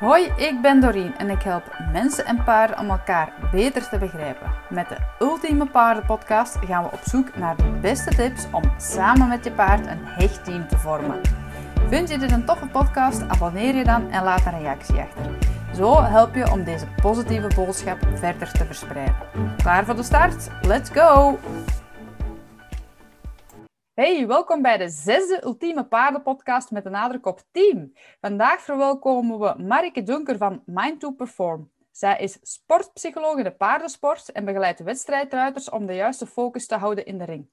Hoi, ik ben Doreen en ik help mensen en paarden om elkaar beter te begrijpen. Met de Ultieme Paardenpodcast gaan we op zoek naar de beste tips om samen met je paard een hecht team te vormen. Vind je dit een toffe podcast? Abonneer je dan en laat een reactie achter. Zo help je om deze positieve boodschap verder te verspreiden. Klaar voor de start? Let's go! Hey, welkom bij de zesde Ultieme Paardenpodcast met de nadruk op team. Vandaag verwelkomen we Marike Dunker van Mind to Perform. Zij is sportpsycholoog in de paardensport en begeleidt wedstrijdruiters om de juiste focus te houden in de ring.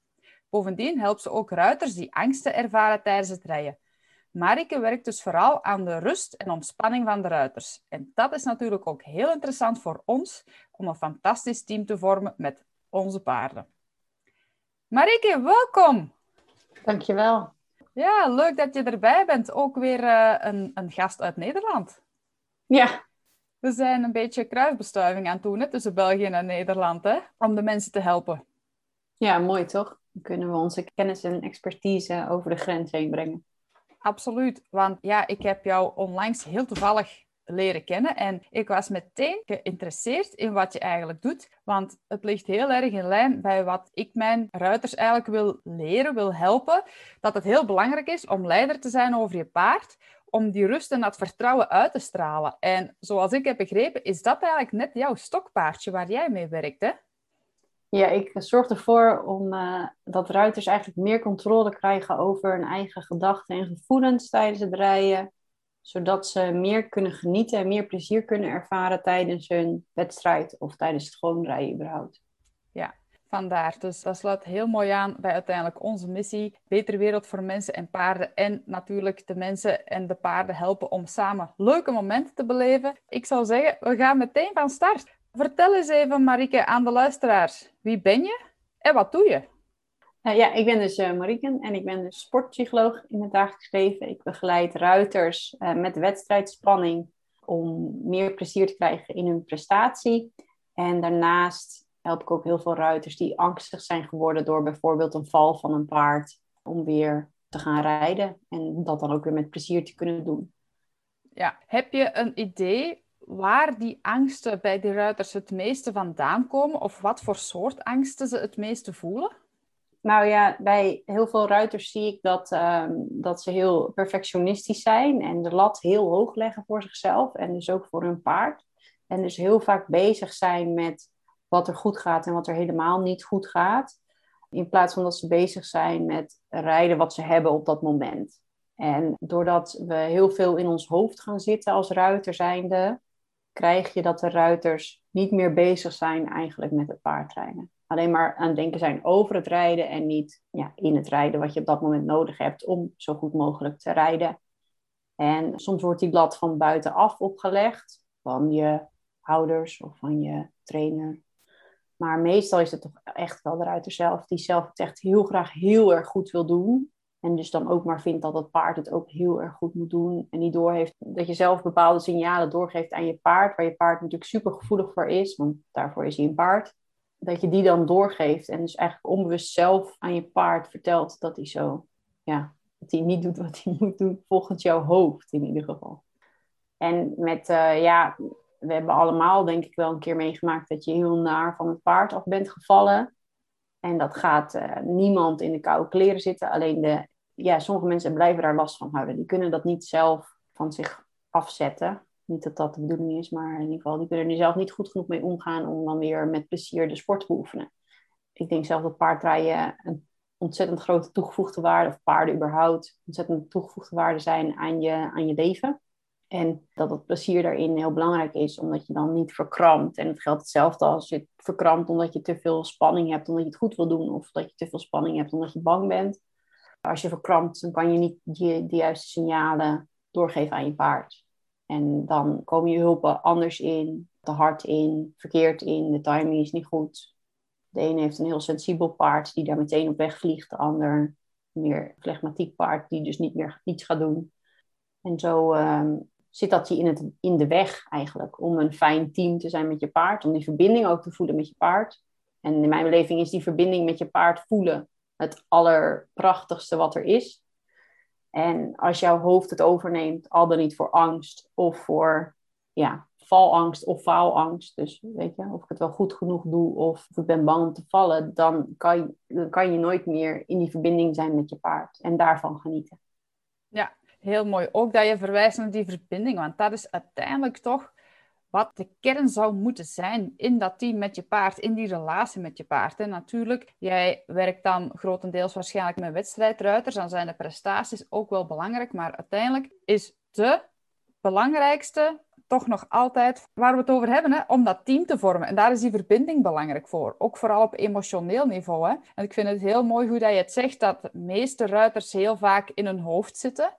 Bovendien helpt ze ook ruiters die angsten ervaren tijdens het rijden. Marike werkt dus vooral aan de rust en ontspanning van de ruiters. En dat is natuurlijk ook heel interessant voor ons om een fantastisch team te vormen met onze paarden. Marike, welkom! Dankjewel. Ja, leuk dat je erbij bent. Ook weer uh, een, een, gast uit Nederland. Ja. We zijn een beetje kruisbestuiving aan het doen tussen België en Nederland, hè, om de mensen te helpen. Ja, mooi toch? Dan kunnen we onze kennis en expertise over de grens heen brengen. Absoluut, want ja, ik heb jou onlangs heel toevallig leren kennen. En ik was meteen geïnteresseerd in wat je eigenlijk doet, want het ligt heel erg in lijn bij wat ik mijn ruiters eigenlijk wil leren, wil helpen. Dat het heel belangrijk is om leider te zijn over je paard, om die rust en dat vertrouwen uit te stralen. En zoals ik heb begrepen, is dat eigenlijk net jouw stokpaardje waar jij mee werkt, hè? Ja, ik zorg ervoor om uh, dat ruiters eigenlijk meer controle krijgen over hun eigen gedachten en gevoelens tijdens het rijden zodat ze meer kunnen genieten en meer plezier kunnen ervaren tijdens hun wedstrijd of tijdens het gewoon rijden überhaupt. Ja, vandaar. Dus dat sluit heel mooi aan bij uiteindelijk onze missie. Betere wereld voor mensen en paarden. En natuurlijk de mensen en de paarden helpen om samen leuke momenten te beleven. Ik zou zeggen, we gaan meteen van start. Vertel eens even, Marike, aan de luisteraars. Wie ben je en wat doe je? Uh, ja, ik ben dus uh, Mariken en ik ben dus sportpsycholoog in het dagelijks leven. Ik begeleid ruiters uh, met wedstrijdspanning om meer plezier te krijgen in hun prestatie. En daarnaast help ik ook heel veel ruiters die angstig zijn geworden door bijvoorbeeld een val van een paard om weer te gaan rijden en dat dan ook weer met plezier te kunnen doen. Ja, heb je een idee waar die angsten bij die ruiters het meeste vandaan komen of wat voor soort angsten ze het meeste voelen? Nou ja, bij heel veel ruiters zie ik dat, um, dat ze heel perfectionistisch zijn en de lat heel hoog leggen voor zichzelf en dus ook voor hun paard. En dus heel vaak bezig zijn met wat er goed gaat en wat er helemaal niet goed gaat. In plaats van dat ze bezig zijn met rijden wat ze hebben op dat moment. En doordat we heel veel in ons hoofd gaan zitten als ruiter zijnde, krijg je dat de ruiters niet meer bezig zijn eigenlijk met het paardrijden alleen maar aan het denken zijn over het rijden en niet ja, in het rijden wat je op dat moment nodig hebt om zo goed mogelijk te rijden. En soms wordt die blad van buitenaf opgelegd, van je ouders of van je trainer. Maar meestal is het toch echt wel de ruiter zelf, die zelf het echt heel graag heel erg goed wil doen. En dus dan ook maar vindt dat het paard het ook heel erg goed moet doen. En niet doorheeft dat je zelf bepaalde signalen doorgeeft aan je paard, waar je paard natuurlijk super gevoelig voor is, want daarvoor is hij een paard dat je die dan doorgeeft. En dus eigenlijk onbewust zelf aan je paard vertelt dat hij zo, ja, dat hij niet doet wat hij moet doen volgens jouw hoofd in ieder geval. En met, uh, ja, we hebben allemaal denk ik wel een keer meegemaakt dat je heel naar van het paard af bent gevallen. En dat gaat uh, niemand in de koude kleren zitten. Alleen de, ja, sommige mensen blijven daar last van houden. Die kunnen dat niet zelf van zich afzetten. Niet dat dat de bedoeling is, maar in ieder geval, die kunnen er zelf niet goed genoeg mee omgaan om dan weer met plezier de sport te beoefenen. Ik denk zelf dat paardrijden een ontzettend grote toegevoegde waarde, of paarden überhaupt, ontzettend toegevoegde waarde zijn aan je, aan je leven. En dat het plezier daarin heel belangrijk is, omdat je dan niet verkrampt. En het geldt hetzelfde als je verkrampt omdat je te veel spanning hebt, omdat je het goed wil doen, of dat je te veel spanning hebt omdat je bang bent. Als je verkrampt, dan kan je niet de juiste signalen doorgeven aan je paard. En dan komen je hulpen anders in, te hard in, verkeerd in, de timing is niet goed. De ene heeft een heel sensibel paard die daar meteen op weg vliegt, de ander meer flegmatiek paard die dus niet meer niets gaat doen. En zo ehm, zit dat je in, het, in de weg eigenlijk om een fijn team te zijn met je paard, om die verbinding ook te voelen met je paard. En in mijn beleving is die verbinding met je paard voelen het allerprachtigste wat er is. En als jouw hoofd het overneemt, al dan niet voor angst of voor ja, valangst of faalangst. Dus weet je, of ik het wel goed genoeg doe of, ik ben bang om te vallen, dan kan, dan kan je nooit meer in die verbinding zijn met je paard en daarvan genieten. Ja, heel mooi. Ook dat je verwijst naar die verbinding, want dat is uiteindelijk toch wat de kern zou moeten zijn in dat team met je paard, in die relatie met je paard. En natuurlijk, jij werkt dan grotendeels waarschijnlijk met wedstrijdruiters, dan zijn de prestaties ook wel belangrijk, maar uiteindelijk is de belangrijkste toch nog altijd waar we het over hebben, hè, om dat team te vormen. En daar is die verbinding belangrijk voor. Ook vooral op emotioneel niveau. Hè. En ik vind het heel mooi hoe dat je het zegt, dat de meeste ruiters heel vaak in hun hoofd zitten.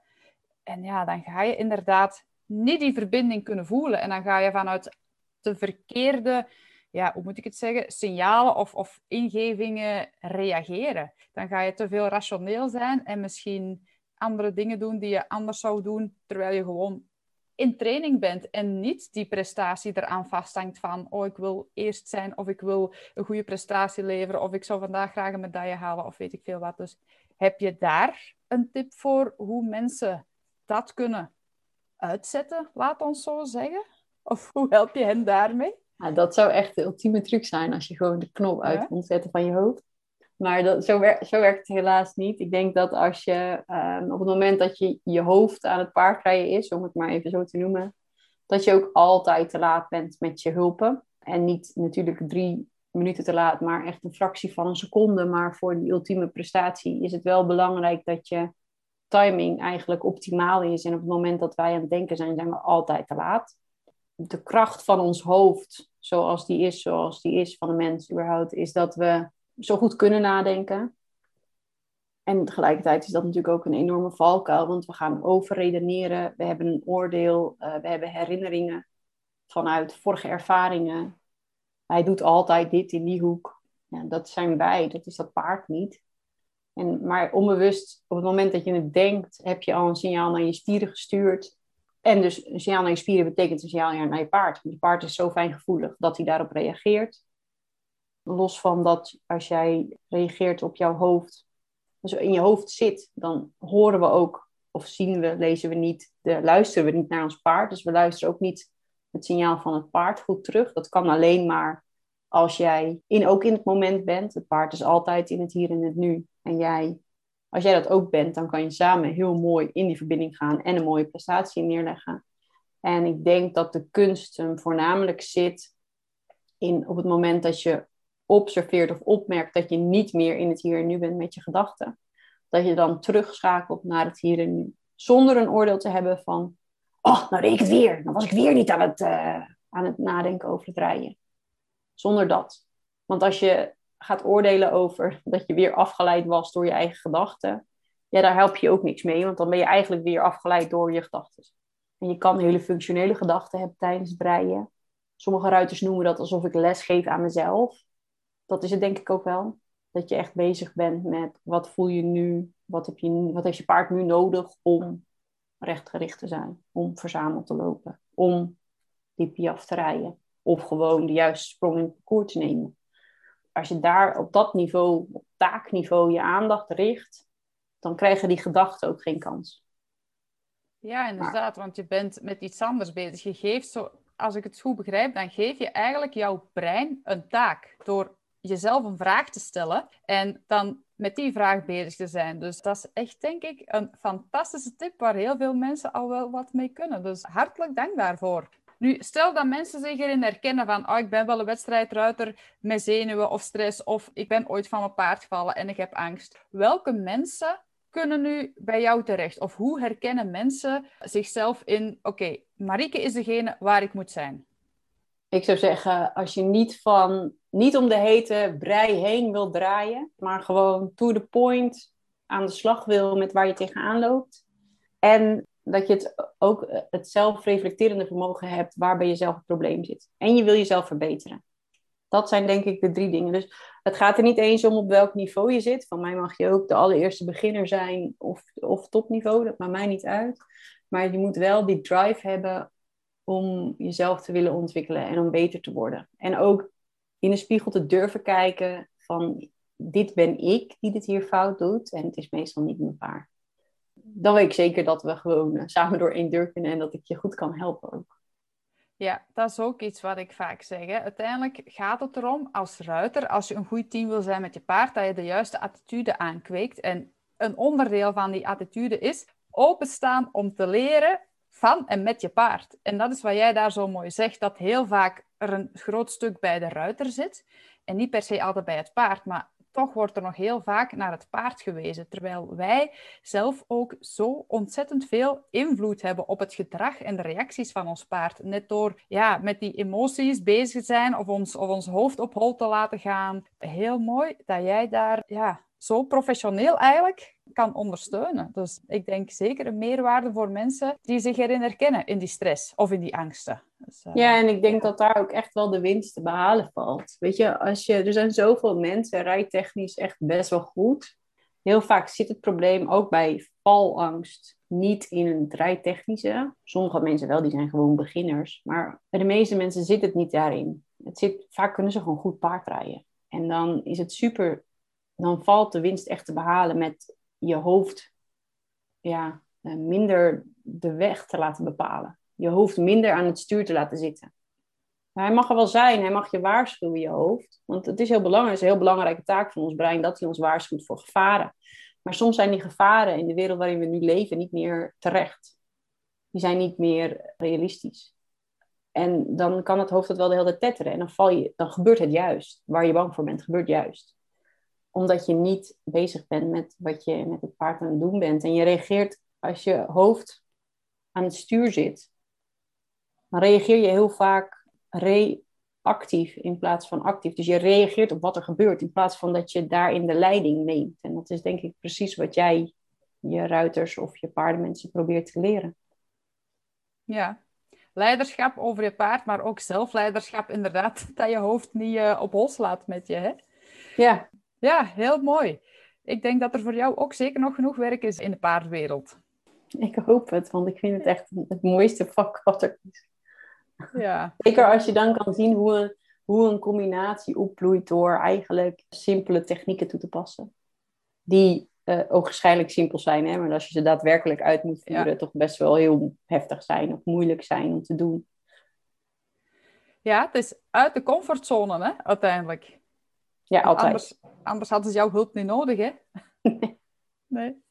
En ja, dan ga je inderdaad niet die verbinding kunnen voelen. En dan ga je vanuit de verkeerde, ja, hoe moet ik het zeggen, signalen of, of ingevingen reageren. Dan ga je te veel rationeel zijn en misschien andere dingen doen die je anders zou doen, terwijl je gewoon in training bent en niet die prestatie eraan vasthangt van oh, ik wil eerst zijn of ik wil een goede prestatie leveren of ik zou vandaag graag een medaille halen of weet ik veel wat. Dus heb je daar een tip voor hoe mensen dat kunnen uitzetten, laat ons zo zeggen? Of hoe help je hen daarmee? Ja, dat zou echt de ultieme truc zijn als je gewoon de knop uit ja? zetten van je hoofd. Maar dat, zo, zo, werkt het helaas niet. Ik denk dat als je ehm, op het moment dat je je hoofd aan het paardrijden is, om het maar even zo te noemen, dat je ook altijd te laat bent met je hulpen. En niet natuurlijk drie minuten te laat, maar echt een fractie van een seconde. Maar voor die ultieme prestatie is het wel belangrijk dat je timing eigenlijk optimaal is. En op het moment dat wij aan het denken zijn, zijn we altijd te laat. De kracht van ons hoofd, zoals die is, zoals die is van de mens überhaupt, is dat we zo goed kunnen nadenken. En tegelijkertijd is dat natuurlijk ook een enorme valkuil, want we gaan overredeneren. We hebben een oordeel, uh, we hebben herinneringen vanuit vorige ervaringen. Hij doet altijd dit in die hoek. Ja, dat zijn wij, dat is dat paard niet. En, maar onbewust, op het moment dat je het denkt, heb je al een signaal naar je spieren gestuurd. En dus een signaal naar je spieren betekent een signaal naar je paard. Want je paard is zo fijngevoelig dat hij daarop reageert. Los van dat als jij reageert op jouw hoofd, dus in je hoofd zit, dan horen we ook, of zien we, lezen we niet, luisteren we niet naar ons paard. Dus we luisteren ook niet het signaal van het paard goed terug. Dat kan alleen maar als jij in, ook in het moment bent. Het paard is altijd in het hier en het nu. En jij, als jij dat ook bent, dan kan je samen heel mooi in die verbinding gaan en een mooie prestatie neerleggen. En ik denk dat de kunst hem voornamelijk zit in op het moment dat je observeert of opmerkt dat je niet meer in het hier en nu bent met je gedachten. Dat je dan terugschakelt naar het hier en nu. Zonder een oordeel te hebben van, oh, nou deed ik het weer. Dan was ik weer niet aan het, uh, aan het nadenken over het rijden. Zonder dat. Want als je gaat oordelen over dat je weer afgeleid was door je eigen gedachten, ja, daar help je ook niks mee, want dan ben je eigenlijk weer afgeleid door je gedachten. En je kan hele functionele gedachten hebben tijdens breien. Sommige ruiters noemen dat alsof ik les geef aan mezelf. Dat is het denk ik ook wel. Dat je echt bezig bent met wat voel je nu, wat, heb je, wat heeft je paard nu nodig om rechtgericht te zijn, om verzameld te lopen, om die piaf te rijden. Of gewoon de juiste sprong in het parcours te nemen als je daar op dat niveau, op taakniveau, je aandacht richt, dan krijgen die gedachten ook geen kans. Ja, inderdaad, want je bent met iets anders bezig. Je geeft zo, als ik het goed begrijp, dan geef je eigenlijk jouw brein een taak door jezelf een vraag te stellen en dan met die vraag bezig te zijn. Dus dat is echt, denk ik, een fantastische tip waar heel veel mensen al wel wat mee kunnen. Dus hartelijk dank daarvoor. Nu, stel dat mensen zich erin herkennen van, oh, ik ben wel een wedstrijdruiter met zenuwen of stress, of ik ben ooit van mijn paard gevallen en ik heb angst. Welke mensen kunnen nu bij jou terecht? Of hoe herkennen mensen zichzelf in, oké, Marieke is degene waar ik moet zijn? Ik zou zeggen, als je niet van, niet om de hete brei heen wil draaien, maar gewoon to the point aan de slag wil met waar je tegenaan loopt. En dat je het ook eh, het zelfreflecterende vermogen hebt waarbij je zelf het probleem zit. En je wil jezelf verbeteren. Dat zijn denk ik de drie dingen. Dus het gaat er niet eens om op welk niveau je zit. Van mij mag je ook de allereerste beginner zijn of, of topniveau. Dat maakt mij niet uit. Maar je moet wel die drive hebben om jezelf te willen ontwikkelen en om beter te worden. En ook in de spiegel te durven kijken van dit ben ik die dit hier fout doet. En het is meestal niet mijn paard dan weet ik zeker dat we gewoon eh, samen door één deur kunnen en dat ik je goed kan helpen ook. Ja, dat is ook iets wat ik vaak zeg. Uiteindelijk gaat het erom als ruiter, als je een goed team wil zijn met je paard, dat je de juiste attitude aankweekt. En een onderdeel van die attitude is openstaan om te leren van en met je paard. En dat is wat jij daar zo mooi zegt, dat heel vaak er een groot stuk bij de ruiter zit. En niet per se altijd bij het paard, maar toch wordt er nog heel vaak naar het paard gewezen. Terwijl wij zelf ook zo ontzettend veel invloed hebben op het gedrag en de reacties van ons paard. Net door ja, met die emoties bezig te zijn of ons, of ons hoofd op hol te laten gaan. Heel mooi dat jij daar ja, zo professioneel eigenlijk kan ondersteunen. Dus ik denk zeker een meerwaarde voor mensen die zich erin herkennen, in die stress of in die angsten. Dus, uh, ja, en ik denk dat daar ook echt wel de winst te behalen valt. Weet je, als je, er zijn zoveel mensen, rijtechnisch echt best wel goed. Heel vaak zit het probleem ook bij valangst niet in het rijtechnische. Sommige mensen wel, die zijn gewoon beginners. Maar bij de meeste mensen zit het niet daarin. Het zit, vaak kunnen ze gewoon goed paardrijden. En dan is het super dan valt de winst echt te behalen met je hoofd ja, eh, minder de weg te laten bepalen. Je hoofd minder aan het stuur te laten zitten. hij mag er wel zijn, hij mag je waarschuwen, je hoofd. Want het is heel belangrijk, het is een heel belangrijke taak van ons brein dat hij ons waarschuwt voor gevaren. Maar soms zijn die gevaren in de wereld waarin we nu leven niet meer terecht. Die zijn niet meer realistisch. En dan kan het hoofd het wel de hele tijd tetteren. En dan, val je, dan gebeurt het juist. Waar je bang voor bent, gebeurt juist omdat je niet bezig bent met wat je met het paard aan het doen bent. En je reageert als je hoofd aan het stuur zit. Dan reageer je heel vaak reactief in plaats van actief. Dus je reageert op wat er gebeurt in plaats van dat je daarin de leiding neemt. En dat is denk ik precies wat jij je ruiters of je paardenmensen probeert te leren. Ja, leiderschap over je paard, maar ook zelfleiderschap inderdaad. Dat je hoofd niet uh, op hol slaat met je. Hè? Ja. Ja, heel mooi. Ik denk dat er voor jou ook zeker nog genoeg werk is in de paardwereld. Ik hoop het, want ik vind het echt het mooiste vak wat er is. Ja. Zeker als je dan kan zien hoe een, hoe een combinatie opbloeit door eigenlijk simpele technieken toe te passen. Die uh, ook waarschijnlijk simpel zijn, hè? maar als je ze daadwerkelijk uit moet voeren, ja. toch best wel heel heftig zijn of moeilijk zijn om te doen. Ja, het is uit de comfortzone, hè, uiteindelijk. Ja, altijd. Anders, anders hadden ze jouw hulp niet nodig, hè? nee.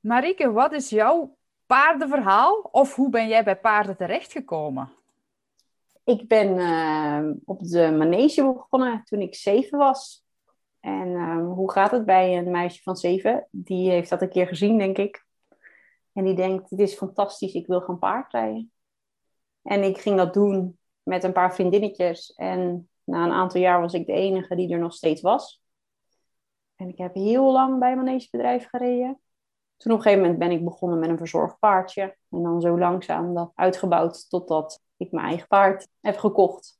Marieke, wat is jouw paardenverhaal? Of hoe ben jij bij paarden terechtgekomen? Ik ben uh, op de manege begonnen toen ik zeven was. En uh, hoe gaat het bij een meisje van zeven? Die heeft dat een keer gezien, denk ik. En die denkt, dit is fantastisch, ik wil gaan paardrijden. En ik ging dat doen met een paar vriendinnetjes. En na een aantal jaar was ik de enige die er nog steeds was. En ik heb heel lang bij een manegebedrijf gereden. Toen op een gegeven moment ben ik begonnen met een verzorgd paardje. En dan zo langzaam dat uitgebouwd totdat ik mijn eigen paard heb gekocht.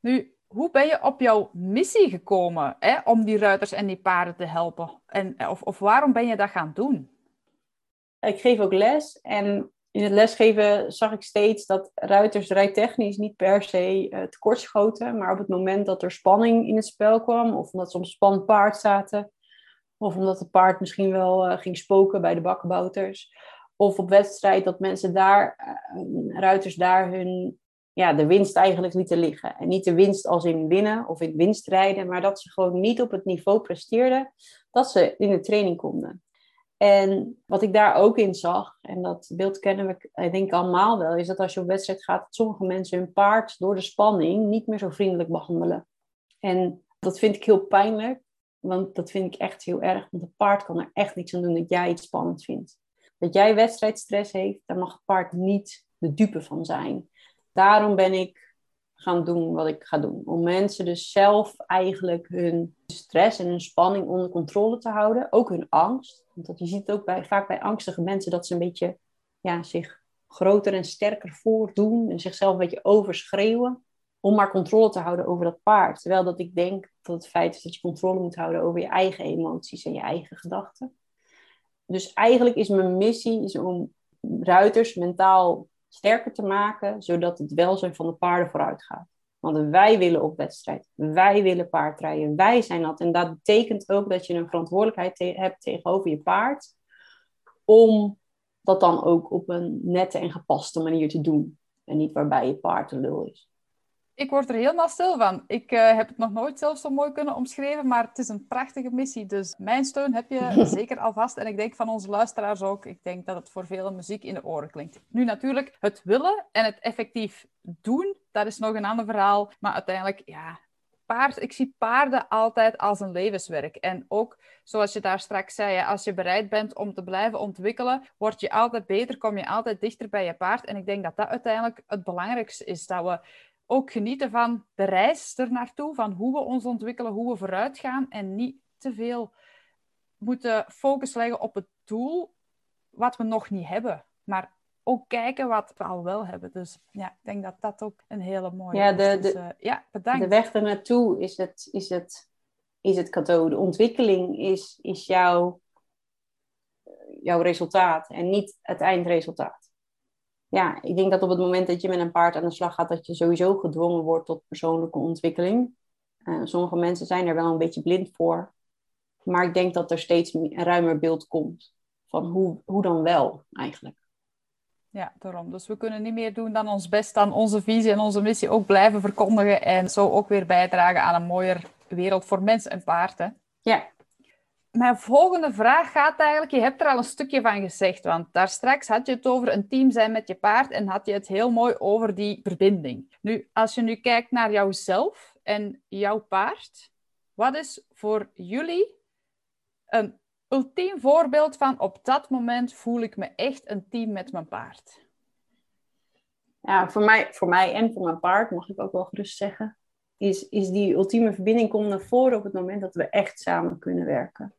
Nu, hoe ben je op jouw missie gekomen hè, om die ruiters en die paarden te helpen? En, of, of waarom ben je dat gaan doen? Ik geef ook les en in het lesgeven zag ik steeds dat ruiters rijtechnisch niet per se uh, tekortschoten. Maar op het moment dat er spanning in het spel kwam, of omdat ze op spannend paard zaten, of omdat het paard misschien wel uh, ging spoken bij de bakkenbouters, of op wedstrijd dat mensen daar, uh, ruiters daar hun, ja, de winst eigenlijk lieten liggen. En niet de winst als in winnen of in winstrijden, maar dat ze gewoon niet op het niveau presteerden dat ze in de training konden. En wat ik daar ook in zag, en dat beeld kennen we, ik denk allemaal wel, is dat als je op wedstrijd gaat, sommige mensen hun paard door de spanning niet meer zo vriendelijk behandelen. En dat vind ik heel pijnlijk, want dat vind ik echt heel erg, want het paard kan er echt niks aan doen dat jij iets spannend vindt. Dat jij wedstrijdstress heeft, daar mag het paard niet de dupe van zijn. Daarom ben ik gaan doen wat ik ga doen. Om mensen dus zelf eigenlijk hun stress en hun spanning onder controle te houden. Ook hun angst. Want je ziet ook bij, vaak bij angstige mensen dat ze een beetje ja, zich groter en sterker voordoen. En zichzelf een beetje overschreeuwen. Om maar controle te houden over dat paard. Terwijl dat ik denk dat het feit is dat je controle moet houden over je eigen emoties en je eigen gedachten. Dus eigenlijk is mijn missie is om ruiters mentaal sterker te maken, zodat het welzijn van de paarden vooruit gaat. Want wij willen op wedstrijd, wij willen paardrijden, wij zijn dat. En dat betekent ook dat je een verantwoordelijkheid hebt tegenover je paard, om dat dan ook op een nette en gepaste manier te doen. En niet waarbij je paard de lul is. Ik word er helemaal stil van. Ik uh, heb het nog nooit zelf zo mooi kunnen omschrijven, maar het is een prachtige missie. Dus mijn steun heb je zeker alvast. En ik denk van onze luisteraars ook. Ik denk dat het voor vele muziek in de oren klinkt. Nu natuurlijk, het willen en het effectief doen, dat is nog een ander verhaal. Maar uiteindelijk, ja, paard, ik zie paarden altijd als een levenswerk. En ook, zoals je daar straks zei, als je bereid bent om te blijven ontwikkelen, word je altijd beter, kom je altijd dichter bij je paard. En ik denk dat dat uiteindelijk het belangrijkste is. Dat we ook genieten van de reis er naartoe, van hoe we ons ontwikkelen, hoe we vooruit gaan en niet te veel moeten focus leggen op het doel wat we nog niet hebben. Maar ook kijken wat we al wel hebben. Dus ja, ik denk dat dat ook een hele mooie ja, de, is. Dus, uh, ja, bedankt. De weg er naartoe is het, is het, is het cadeau. De ontwikkeling is, is jouw, jouw resultaat en niet het eindresultaat. Ja, ik denk dat op het moment dat je met een paard aan de slag gaat, dat je sowieso gedwongen wordt tot persoonlijke ontwikkeling. Uh, sommige mensen zijn er wel een beetje blind voor. Maar ik denk dat er steeds een ruimer beeld komt van hoe, hoe dan wel eigenlijk. Ja, daarom. Dus we kunnen niet meer doen dan ons best aan onze visie en onze missie ook blijven verkondigen. En zo ook weer bijdragen aan een mooier wereld voor mens en paarden. Ja. Mijn volgende vraag gaat eigenlijk, je hebt er al een stukje van gezegd, want daar straks had je het over een team zijn met je paard en had je het heel mooi over die verbinding. Nu, als je nu kijkt naar jouzelf en jouw paard, wat is voor jullie een ultiem voorbeeld van op dat moment voel ik me echt een team met mijn paard? Ja, voor mij, voor mij en voor mijn paard, mag ik ook wel gerust zeggen, is, is die ultieme verbinding komt naar voren op het moment dat we echt samen kunnen werken.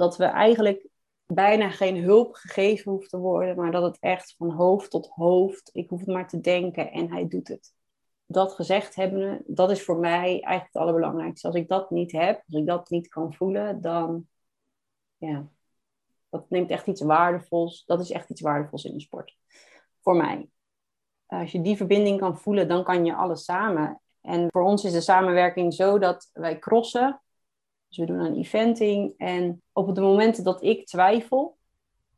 Dat we eigenlijk bijna geen hulp gegeven hoeft te worden, maar dat het echt van hoofd tot hoofd, ik hoef het maar te denken en hij doet het. Dat gezegd hebben, dat is voor mij eigenlijk het allerbelangrijkste. Als ik dat niet heb, als ik dat niet kan voelen, dan ja, dat neemt echt iets waardevols. Dat is echt iets waardevols in de sport. Voor mij. Als je die verbinding kan voelen, dan kan je alles samen. En voor ons is de samenwerking zo dat wij crossen. Dus we doen een eventing. En op de momenten dat ik twijfel,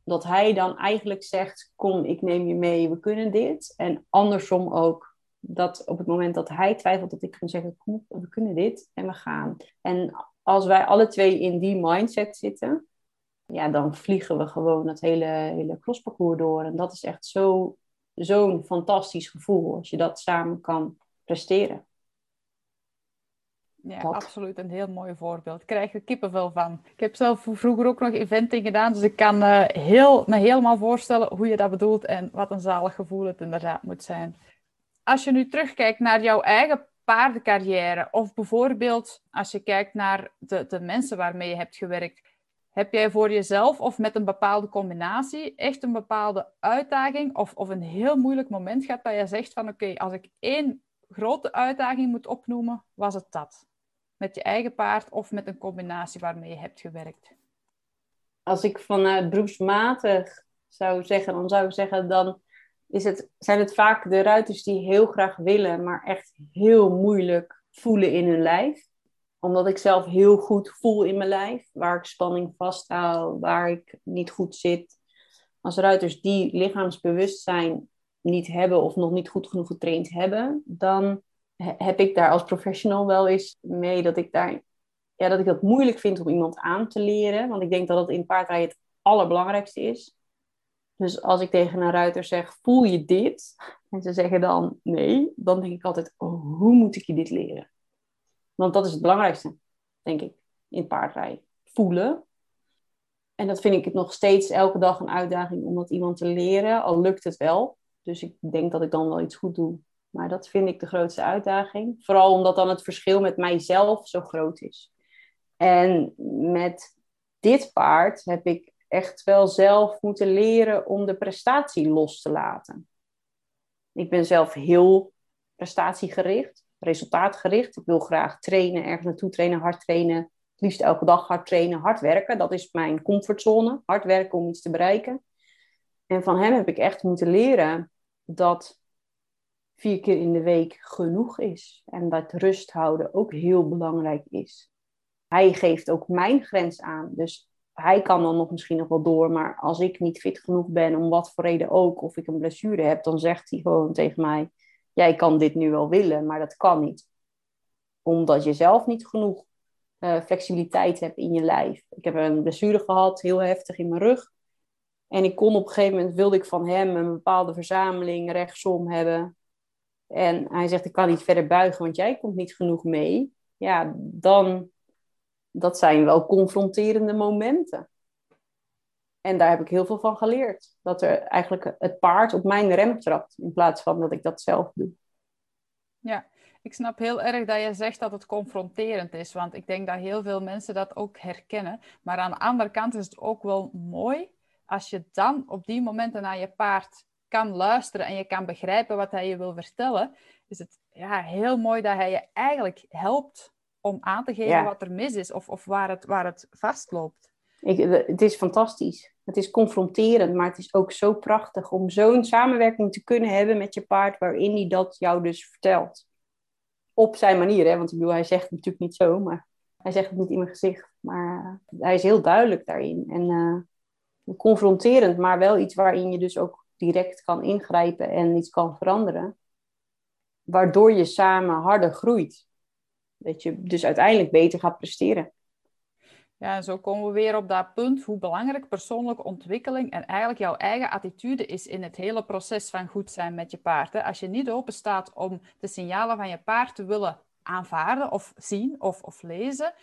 dat hij dan eigenlijk zegt: Kom, ik neem je mee, we kunnen dit. En andersom ook, dat op het moment dat hij twijfelt, dat ik kan zeggen: Kom, we kunnen dit en we gaan. En als wij alle twee in die mindset zitten, ja, dan vliegen we gewoon het hele, hele crossparcours door. En dat is echt zo, zo'n fantastisch gevoel als je dat samen kan presteren. Ja, absoluut. Een heel mooi voorbeeld. Ik krijg er kippenvel van. Ik heb zelf vroeger ook nog eventing gedaan, dus ik kan uh, heel, me helemaal voorstellen hoe je dat bedoelt en wat een zalig gevoel het inderdaad moet zijn. Als je nu terugkijkt naar jouw eigen paardencarrière, of bijvoorbeeld als je kijkt naar de, de mensen waarmee je hebt gewerkt, heb jij voor jezelf of met een bepaalde combinatie echt een bepaalde uitdaging of, of een heel moeilijk moment gehad dat je zegt van oké, als ik één grote uitdaging moet opnoemen, was het dat? Met je eigen paard of met een combinatie waarmee je hebt gewerkt? Als ik vanuit beroepsmatig zou zeggen, dan zou ik zeggen, dan is het, zijn het vaak de ruiters die heel graag willen, maar echt heel moeilijk voelen in hun lijf omdat ik zelf heel goed voel in mijn lijf, waar ik spanning vasthoud, waar ik niet goed zit. Als ruiters die lichaamsbewustzijn niet hebben of nog niet goed genoeg getraind hebben, dan heb ik daar als professional wel eens mee dat ik daar ja, dat ik het moeilijk vind om iemand aan te leren. Want ik denk dat het in paardrijden het allerbelangrijkste is. Dus als ik tegen een ruiter zeg, voel je dit? En ze zeggen dan nee, dan denk ik altijd, oh, hoe moet ik je dit leren? Want dat is het belangrijkste, denk ik, in paardrijden. Voelen. En dat vind ik nog steeds elke dag een uitdaging om dat iemand te leren, al lukt het wel. Dus ik denk dat ik dan wel iets goed doe. Maar dat vind ik de grootste uitdaging. Vooral omdat dan het verschil met mijzelf zo groot is. En met dit paard heb ik echt wel zelf moeten leren om de prestatie los te laten. Ik ben zelf heel prestatiegericht resultaatgericht. Ik wil graag trainen, ergens naartoe trainen, hard trainen. Liefst elke dag hard trainen, hard werken. Dat is mijn comfortzone. Hard werken om iets te bereiken. En van hem heb ik echt moeten leren dat vier keer in de week genoeg is. En dat rust houden ook heel belangrijk is. Hij geeft ook mijn grens aan. Dus hij kan dan nog misschien nog wel door, maar als ik niet fit genoeg ben, om wat voor reden ook, of ik een blessure heb, dan zegt hij gewoon tegen mij: Jij kan dit nu wel willen, maar dat kan niet. Omdat je zelf niet genoeg uh, flexibiliteit hebt in je lijf. Ik heb een blessure gehad, heel heftig in mijn rug. En ik kon op een gegeven moment, wilde ik van hem een bepaalde verzameling rechtsom hebben. En hij zegt, ik kan niet verder buigen, want jij komt niet genoeg mee. Ja, dan, dat zijn wel confronterende momenten. En daar heb ik heel veel van geleerd. Dat er eigenlijk het paard op mijn rem trapt, in plaats van dat ik dat zelf doe. Ja, ik snap heel erg dat je zegt dat het confronterend is, want ik denk dat heel veel mensen dat ook herkennen. Maar aan de andere kant is het ook wel mooi als je dan op die momenten naar je paard kan luisteren en je kan begrijpen wat hij je wil vertellen, is het ja, heel mooi dat hij je eigenlijk helpt om aan te geven wat er mis is of, of waar, het, waar het vastloopt. Ik, het is fantastisch. Het is confronterend, maar het is ook zo prachtig om zo'n samenwerking te kunnen hebben met je paard, waarin hij dat jou dus vertelt. Op zijn manier, hè? want ik bedoel, hij zegt het natuurlijk niet zo, maar hij zegt het niet in mijn gezicht. Maar hij is heel duidelijk daarin. En uh, confronterend, maar wel iets waarin je dus ook direct kan ingrijpen en iets kan veranderen. Waardoor je samen harder groeit. Dat je dus uiteindelijk beter gaat presteren. Ja, en zo komen we weer op dat punt hoe belangrijk persoonlijke ontwikkeling en eigenlijk jouw eigen attitude is in het hele proces van goed zijn met je paard. Als je niet open staat om de signalen van je paard te willen aanvaarden of zien of, of lezen,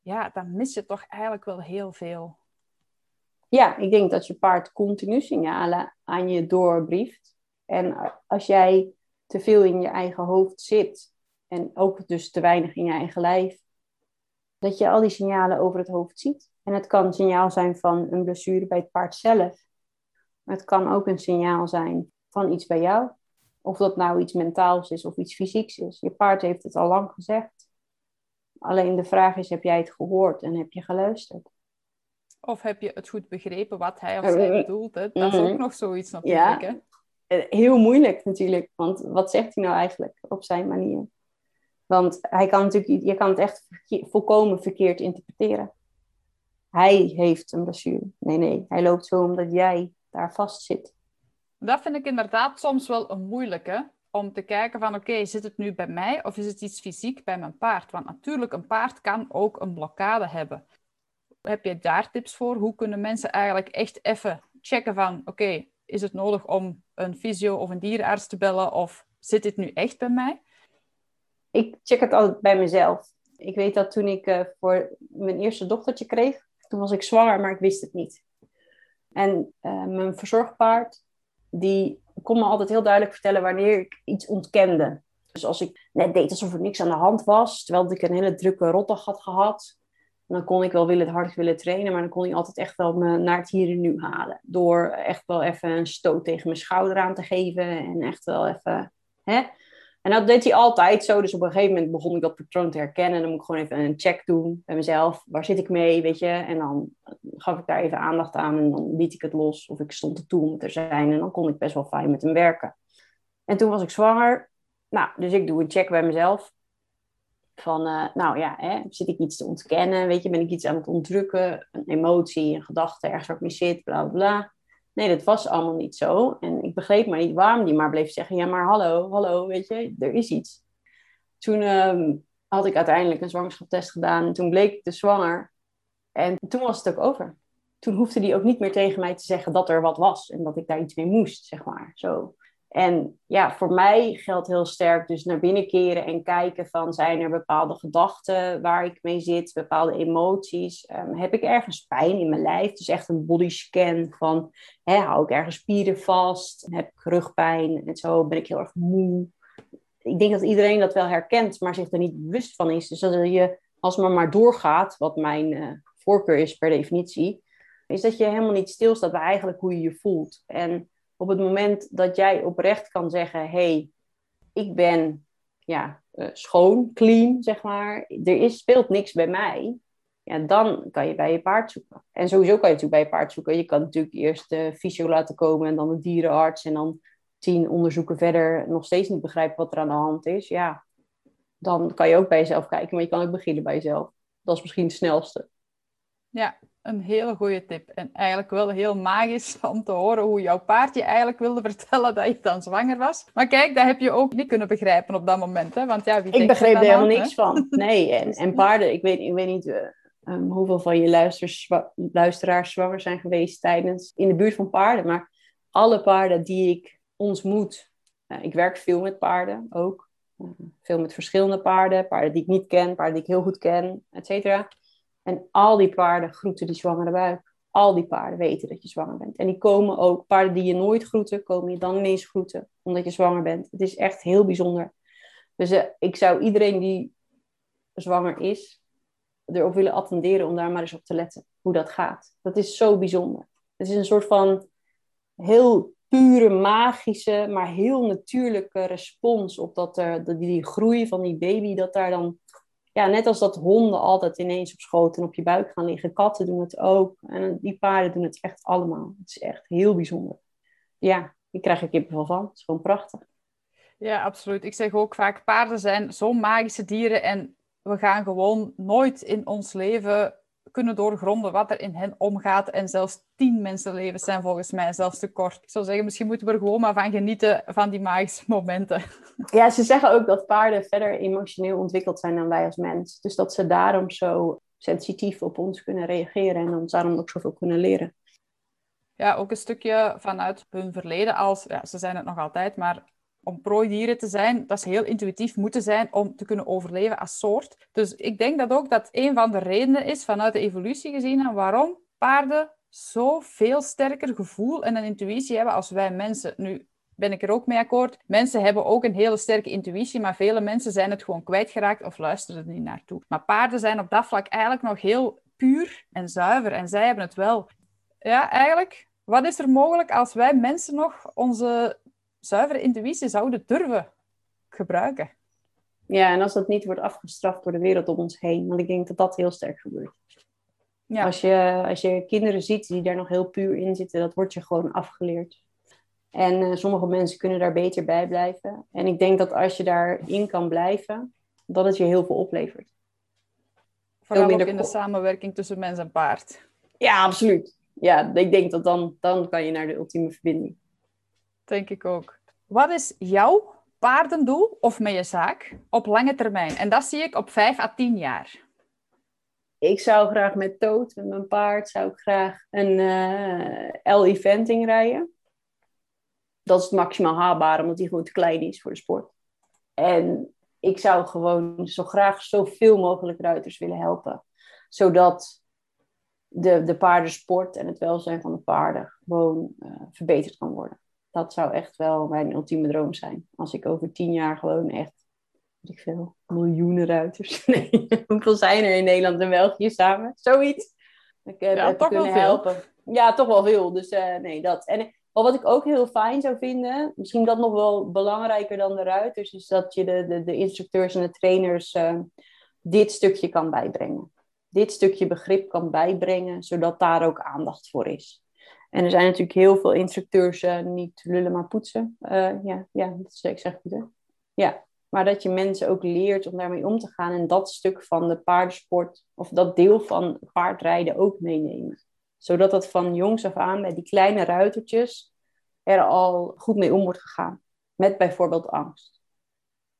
ja, dan mis je toch eigenlijk wel heel veel. Ja, ik denk dat je paard continu signalen aan je doorbrieft. En als jij te veel in je eigen hoofd zit en ook dus te weinig in je eigen lijf, dat je al die signalen over het hoofd ziet. En het kan een signaal zijn van een blessure bij het paard zelf. Maar het kan ook een signaal zijn van iets bij jou. Of dat nou iets mentaals is of iets fysieks is. Je paard heeft het al lang gezegd. Alleen de vraag is, heb jij het gehoord en heb je geluisterd? Of heb je het goed begrepen wat hij of zij bedoelt? Hè? Dat is ook mhm. nog zoiets natuurlijk. Ja. Hè? Eh, heel moeilijk natuurlijk, want wat zegt hij nou eigenlijk op zijn manier? Want hij kan natuurlijk, je kan het echt volkomen verkeerd interpreteren. Hij heeft een blessure. Nee, nee, hij loopt zo omdat jij daar vast zit. Dat vind ik inderdaad soms wel een moeilijke. Om te kijken van oké, zit het nu bij mij of is het iets fysiek bij mijn paard? Want natuurlijk, een paard kan ook een blokkade hebben. Heb je daar tips voor? Hoe kunnen mensen eigenlijk echt even checken van oké, is het nodig om een fysio of een dierenarts te bellen of zit dit nu echt bij mij? Ik check het altijd bij mezelf. Ik weet dat toen ik uh, voor mijn eerste dochtertje kreeg, toen was ik zwanger, maar ik wist het niet. En uh, mijn verzorgpaard, die kon me altijd heel duidelijk vertellen wanneer ik iets ontkende. Dus als ik net deed alsof er niks aan de hand was, terwijl ik een hele drukke rotdag had gehad, dan kon ik wel willen, hard willen trainen, maar dan kon ik altijd echt wel me naar het hier en nu halen. Door echt wel even een stoot tegen mijn schouder aan te geven en echt wel even. Hè? En dat deed hij altijd zo. Dus op een gegeven moment begon ik dat patroon te herkennen. En dan moet ik gewoon even een check doen bij mezelf. Waar zit ik mee, weet je? En dan gaf ik daar even aandacht aan en dan liet ik het los. Of ik stond er toe om te zijn. En dan kon ik best wel fijn met hem werken. En toen was ik zwanger. Nou, dus ik doe een check bij mezelf. Van, uh, nou ja, hè, zit ik iets te ontkennen? Weet je, ben ik iets aan het ontdrukken? Een emotie, een gedachte, ergens waar ik mee zit, bla bla. Nee, dat was allemaal niet zo. En ik begreep maar niet waarom die maar bleef zeggen: Ja, maar hallo, hallo, weet je, er is iets. Toen ehm, had ik uiteindelijk een zwangerschapstest gedaan. En toen bleek ik dus zwanger. En toen was het ook over. Toen hoefde die ook niet meer tegen mij te zeggen dat er wat was en dat ik daar iets mee moest, zeg maar. Zo. En ja, voor mij geldt heel sterk dus naar binnen keren en kijken van zijn er bepaalde gedachten waar ik mee zit, bepaalde emoties. Um, heb ik ergens pijn in mijn lijf? Dus echt een bodyscan van hè, hou ik ergens spieren vast? Heb ik rugpijn en zo? Ben ik heel erg moe? Ik denk dat iedereen dat wel herkent, maar zich er niet bewust van is. Dus dat je als maar maar doorgaat, wat mijn uh, voorkeur is per definitie, is dat je helemaal niet stilstaat bij eigenlijk hoe je je voelt. En op het moment dat jij oprecht kan zeggen: hey, ik ben ja, uh, schoon, clean, zeg maar. Er is, speelt niks bij mij. Ja, dan kan je bij je paard zoeken. En sowieso kan je natuurlijk bij je paard zoeken. Je kan natuurlijk eerst de fysio laten komen en dan de dierenarts. En dan tien onderzoeken verder nog steeds niet begrijpen wat er aan de hand is. Ja, dan kan je ook bij jezelf kijken. Maar je kan ook beginnen bij jezelf. Dat is misschien het snelste. Ja, een hele goede tip. En eigenlijk wel heel magisch om te horen hoe jouw paard je eigenlijk wilde vertellen dat je dan zwanger was. Maar kijk, dat heb je ook niet kunnen begrijpen op dat moment. Hè? Want ja, wie ik begreep er helemaal niks van. Nee, en, en paarden, ik weet, ik weet niet uh, hoeveel van je luisteraars zwanger zijn geweest tijdens in de buurt van paarden. Maar alle paarden die ik ontmoet, uh, ik werk veel met paarden ook. Uh, veel met verschillende paarden, paarden die ik niet ken, paarden die ik heel goed ken, et cetera en al die paarden groeten die zwangere buik. Al die paarden weten dat je zwanger bent. En die komen ook, paarden die je nooit groeten, komen je dan ineens groeten, omdat je zwanger bent. Het is echt heel bijzonder. Dus uh, ik zou iedereen die zwanger is, erop willen attenderen om daar maar eens op te letten. Hoe dat gaat. Dat is zo bijzonder. Het is een soort van heel pure, magische, maar heel natuurlijke respons op dat die, die groei van die baby, dat daar dan ja, net als dat honden altijd ineens op schoot en op je buik gaan liggen. Katten doen het ook. En die paarden doen het echt allemaal. Het is echt heel bijzonder. Ja, ik krijg er kippenvel van. Het is gewoon prachtig. Ja, absoluut. Ik zeg ook vaak, paarden zijn zo'n magische dieren. En we gaan gewoon nooit in ons leven kunnen doorgronden wat er in hen omgaat. En zelfs tien mensenlevens zijn volgens mij zelfs te kort. Ik zou zeggen, misschien moeten we er gewoon maar van genieten van die magische momenten. Ja, ze zeggen ook dat paarden verder emotioneel ontwikkeld zijn dan wij als mens. Dus dat ze daarom zo sensitief op ons kunnen reageren en ons daarom ook zoveel kunnen leren. Ja, ook een stukje vanuit hun verleden als, ja, ze zijn het nog altijd, maar om prooidieren te zijn, dat ze heel intuïtief moeten zijn om te kunnen overleven als soort. Dus ik denk dat ook dat een van de redenen is, vanuit de evolutie gezien, waarom paarden zo veel sterker gevoel en een intuïtie hebben als wij mensen. Nu ben ik er ook mee akkoord. Mensen hebben ook een hele sterke intuïtie, maar vele mensen zijn het gewoon kwijtgeraakt of luisteren er niet naartoe. Maar paarden zijn op dat vlak eigenlijk nog heel puur en zuiver en zij hebben het wel. Ja, eigenlijk, wat is er mogelijk als wij mensen nog onze zuivere intuïtie zouden durven gebruiken. Ja, en als dat niet wordt afgestraft door de wereld om ons heen. Want ik denk dat dat heel sterk gebeurt. Ja. Als, je, als je kinderen ziet die daar nog heel puur in zitten, dat wordt je gewoon afgeleerd. En uh, sommige mensen kunnen daar beter bij blijven. En ik denk dat als je daarin kan blijven, dat het je heel veel oplevert. Vooral ook in de samenwerking tussen mens en paard. Ja, absoluut. Ja, ik denk dat dan, dan kan je naar de ultieme verbinding. Denk ik ook. Wat is jouw paardendoel of met je zaak op lange termijn? En dat zie ik op 5 à 10 jaar. Ik zou graag met Toot, met mijn paard, zou ik graag een uh, L-eventing rijden. Dat is het maximaal haalbare, omdat die gewoon te klein is voor de sport. En ik zou gewoon zo graag zoveel mogelijk ruiters willen helpen. Zodat de, de paardensport en het welzijn van de paarden gewoon uh, verbeterd kan worden dat zou echt wel mijn ultieme droom zijn. Als ik over tien jaar gewoon echt, weet ik veel, miljoenen ruiters. Nee, hoeveel zijn er in Nederland en België samen? Zoiets. Ik heb, ja, toch kunnen helpen. Veel. Ja, toch wel veel. Dus uh, nee, dat. En wat ik ook heel fijn zou vinden, misschien dat nog wel belangrijker dan de ruiters, is dat je de, de, de instructeurs en de trainers uh, dit stukje kan bijbrengen. Dit stukje begrip kan bijbrengen, zodat daar ook aandacht voor is. En er zijn natuurlijk heel veel instructeurs, uh, niet lullen maar poetsen. Uh, ja, ja, dat zeg ik zeg goed hè. Ja, maar dat je mensen ook leert om daarmee om te gaan en dat stuk van de paardensport of dat deel van paardrijden ook meenemen. Zodat dat van jongs af aan bij die kleine ruitertjes er al goed mee om wordt gegaan. Met bijvoorbeeld angst.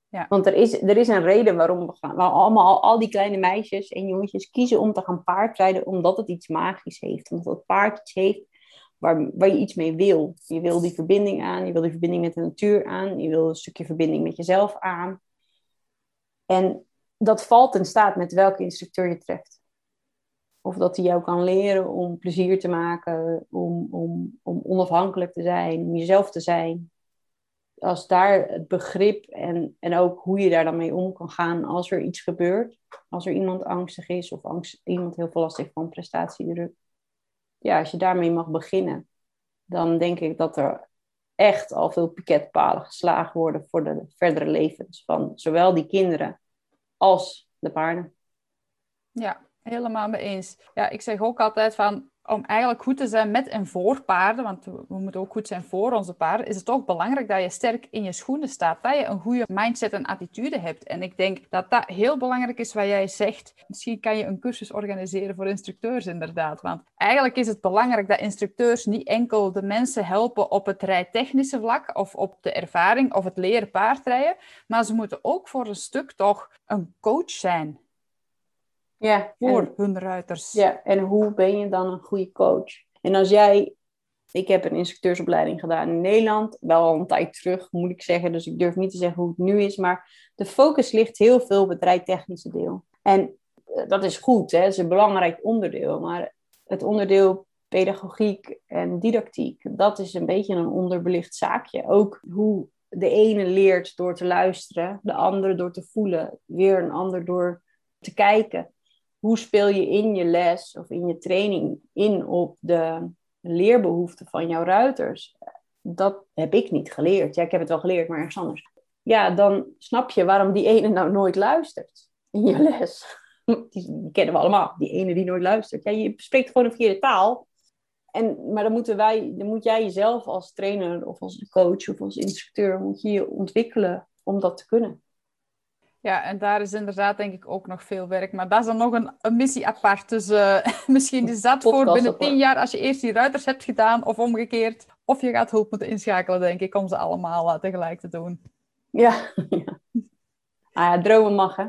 Ja. Want er is, er is een reden waarom we gaan. Waar allemaal al die kleine meisjes en jongetjes kiezen om te gaan paardrijden, omdat het iets magisch heeft. Omdat het paard iets heeft waar, waar je iets mee wil. Je wil die verbinding aan, je wil die verbinding met de natuur aan, je wil een stukje verbinding met jezelf aan. En dat valt in staat met welke instructeur je treft. Of dat hij jou kan leren om plezier te maken, om, om, om onafhankelijk te zijn, om jezelf te zijn. Als daar het begrip en, en ook hoe je daar dan mee om kan gaan als er iets gebeurt. Als er iemand angstig is of angst, iemand heel veel last heeft van prestatiedruk ja, als je daarmee mag beginnen, dan denk ik dat er echt al veel piketpalen geslagen worden voor de verdere levens van zowel die kinderen als de paarden. Ja, helemaal mee eens. Ja, ik zeg ook altijd van om eigenlijk goed te zijn met en voor paarden, want we moeten ook goed zijn voor onze paarden, is het toch belangrijk dat je sterk in je schoenen staat. Dat je een goede mindset en attitude hebt. En ik denk dat dat heel belangrijk is wat jij zegt. Misschien kan je een cursus organiseren voor instructeurs, inderdaad. Want eigenlijk is het belangrijk dat instructeurs niet enkel de mensen helpen op het rijtechnische vlak of op de ervaring of het leren paardrijden, maar ze moeten ook voor een stuk toch een coach zijn ja, voor hun ruiters. Ja, en hoe ben je dan een goede coach? En als jij, ik heb een instructeursopleiding gedaan in Nederland, wel al een tijd terug moet ik zeggen, dus ik durf niet te zeggen hoe het nu is, maar de focus ligt heel veel op het rijtechnische deel. En eh, dat is goed, hè? dat is een belangrijk onderdeel, maar het onderdeel pedagogiek en didactiek, dat is een beetje een onderbelicht zaakje. Ook hoe de ene leert door te luisteren, de andere door te voelen, weer een ander door te kijken hoe speel je in je les of in je training in op de leerbehoeften van jouw ruiters? Dat heb ik niet geleerd. Ja, ik heb het wel geleerd, maar ergens anders. Ja, dan snap je waarom die ene nou nooit luistert in je les. Die, kennen we allemaal, die ene die nooit luistert. Ja, je spreekt gewoon een verkeerde taal. En, maar dan, moeten wij, dan moet jij jezelf als trainer of als coach of als instructeur moet je, je ontwikkelen om dat te kunnen. Ja, en daar is inderdaad denk ik ook nog veel werk. Maar dat is dan nog een, een missie apart. Dus uh, misschien is dat voor binnen tien jaar, als je eerst die ruiters hebt gedaan of omgekeerd. Of je gaat hulp moeten inschakelen, denk ik, om ze allemaal uh, tegelijk te doen. Ja, ja. Ah, ja dromen mag, hè?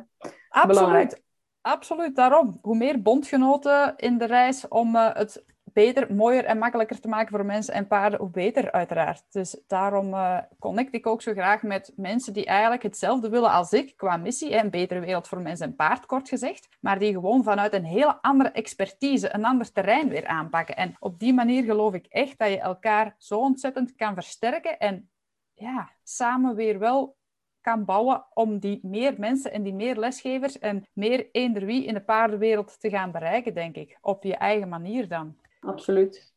Absoluut. Belangrijk. Absoluut, daarom. Hoe meer bondgenoten in de reis om uh, het beter, mooier en makkelijker te maken voor mensen en paarden, hoe beter uiteraard. Dus daarom uh, connect ik ook zo graag met mensen die eigenlijk hetzelfde willen als ik qua missie, een betere wereld voor mens en paard, kort gezegd, maar die gewoon vanuit een hele andere expertise, een ander terrein weer aanpakken. En op die manier geloof ik echt dat je elkaar zo ontzettend kan versterken en ja, samen weer wel kan bouwen om die meer mensen en die meer lesgevers en meer eender wie in de paardenwereld te gaan bereiken, denk ik. Op je eigen manier dan absoluut.